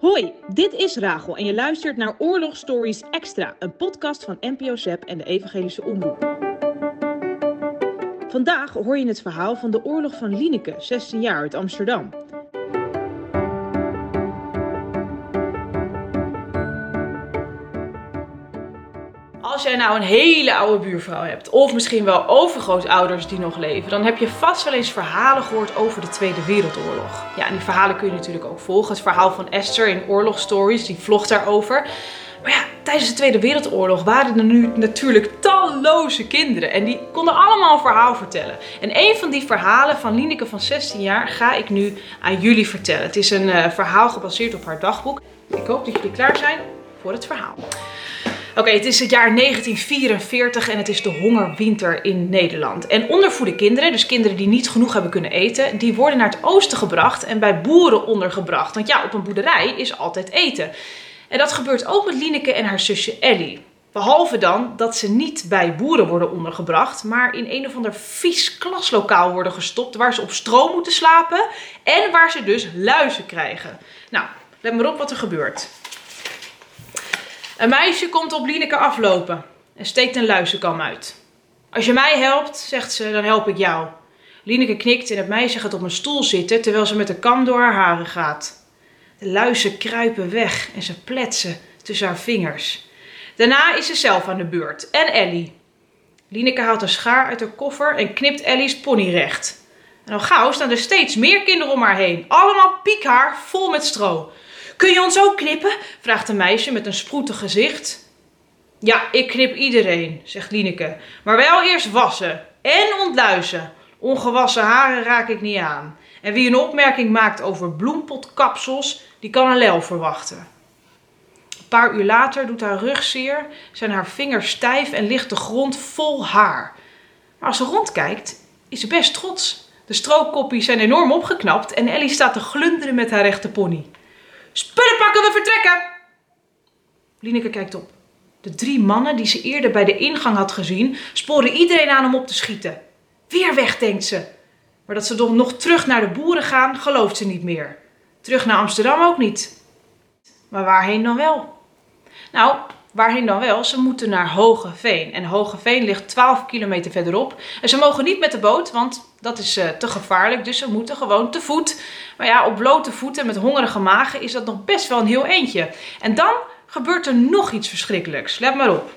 Hoi, dit is Rachel en je luistert naar Oorlog Stories Extra, een podcast van NPO ZEP en de Evangelische Omroep. Vandaag hoor je het verhaal van de oorlog van Lieneke, 16 jaar uit Amsterdam. Als jij nou een hele oude buurvrouw hebt, of misschien wel overgrootouders die nog leven, dan heb je vast wel eens verhalen gehoord over de Tweede Wereldoorlog. Ja, en die verhalen kun je natuurlijk ook volgen. Het verhaal van Esther in Oorlogstories, die vlogt daarover. Maar ja, tijdens de Tweede Wereldoorlog waren er nu natuurlijk talloze kinderen. En die konden allemaal een verhaal vertellen. En een van die verhalen van Lineke van 16 jaar ga ik nu aan jullie vertellen. Het is een eh, verhaal gebaseerd op haar dagboek. Ik hoop dat jullie klaar zijn voor het verhaal. Oké, het is het jaar 1944 en het is de hongerwinter in Nederland. En ondervoede kinderen, dus kinderen die niet genoeg hebben kunnen eten, die worden naar het oosten gebracht en bij boeren ondergebracht. Want ja, op een boerderij is altijd eten. En dat gebeurt ook met Lineke en haar zusje Ellie. Behalve dan dat ze niet bij boeren worden ondergebracht, maar in een of ander vies klaslokaal worden gestopt waar ze op stroom moeten slapen en waar ze dus luizen krijgen. Nou, let maar op wat er gebeurt. Een meisje komt op Lineke aflopen en steekt een luizenkam uit. Als je mij helpt, zegt ze, dan help ik jou. Lineke knikt en het meisje gaat op een stoel zitten terwijl ze met de kam door haar haren gaat. De luizen kruipen weg en ze pletsen tussen haar vingers. Daarna is ze zelf aan de beurt en Ellie. Lineke haalt een schaar uit haar koffer en knipt Ellie's pony recht. En al gauw staan er steeds meer kinderen om haar heen. Allemaal piekhaar vol met stro. Kun je ons ook knippen? vraagt een meisje met een sproetig gezicht. Ja, ik knip iedereen, zegt Lineke. Maar wel eerst wassen en ontluizen. Ongewassen haren raak ik niet aan. En wie een opmerking maakt over bloempotkapsels, die kan een lel verwachten. Een paar uur later doet haar rug zeer, zijn haar vingers stijf en ligt de grond vol haar. Maar als ze rondkijkt, is ze best trots. De strookoppies zijn enorm opgeknapt en Ellie staat te glunderen met haar rechte pony. Spullen pakken, we vertrekken! Lineke kijkt op. De drie mannen die ze eerder bij de ingang had gezien, sporen iedereen aan om op te schieten. Weer weg, denkt ze. Maar dat ze nog terug naar de boeren gaan, gelooft ze niet meer. Terug naar Amsterdam ook niet. Maar waarheen dan wel? Nou, waarheen dan wel? Ze moeten naar Hogeveen. En Hogeveen ligt 12 kilometer verderop. En ze mogen niet met de boot, want dat is uh, te gevaarlijk. Dus ze moeten gewoon te voet. Maar ja, op blote voeten met hongerige magen is dat nog best wel een heel eentje. En dan gebeurt er nog iets verschrikkelijks. Let maar op.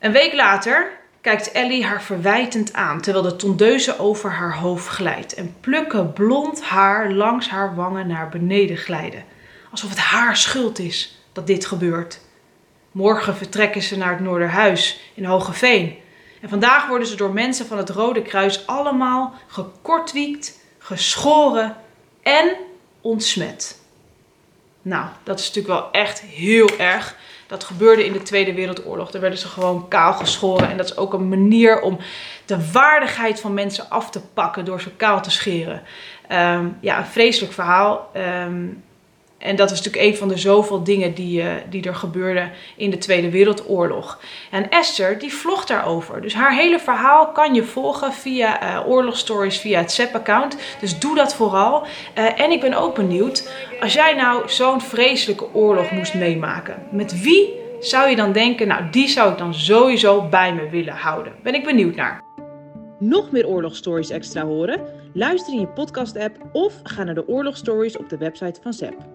Een week later kijkt Ellie haar verwijtend aan terwijl de tondeuze over haar hoofd glijdt en plukken blond haar langs haar wangen naar beneden glijden. Alsof het haar schuld is dat dit gebeurt. Morgen vertrekken ze naar het Noorderhuis in Hogeveen. En vandaag worden ze door mensen van het Rode Kruis allemaal gekortwiekt, geschoren en ontsmet. Nou, dat is natuurlijk wel echt heel erg. Dat gebeurde in de Tweede Wereldoorlog. Daar werden ze gewoon kaal geschoren. En dat is ook een manier om de waardigheid van mensen af te pakken door ze kaal te scheren. Um, ja, een vreselijk verhaal. Um, en dat is natuurlijk een van de zoveel dingen die, uh, die er gebeurden in de Tweede Wereldoorlog. En Esther, die vlogt daarover. Dus haar hele verhaal kan je volgen via uh, Oorlogstories, via het ZEP-account. Dus doe dat vooral. Uh, en ik ben ook benieuwd, als jij nou zo'n vreselijke oorlog moest meemaken, met wie zou je dan denken, nou die zou ik dan sowieso bij me willen houden? Ben ik benieuwd naar. Nog meer oorlogstories extra horen? Luister in je podcast-app of ga naar de oorlogstories op de website van ZEP.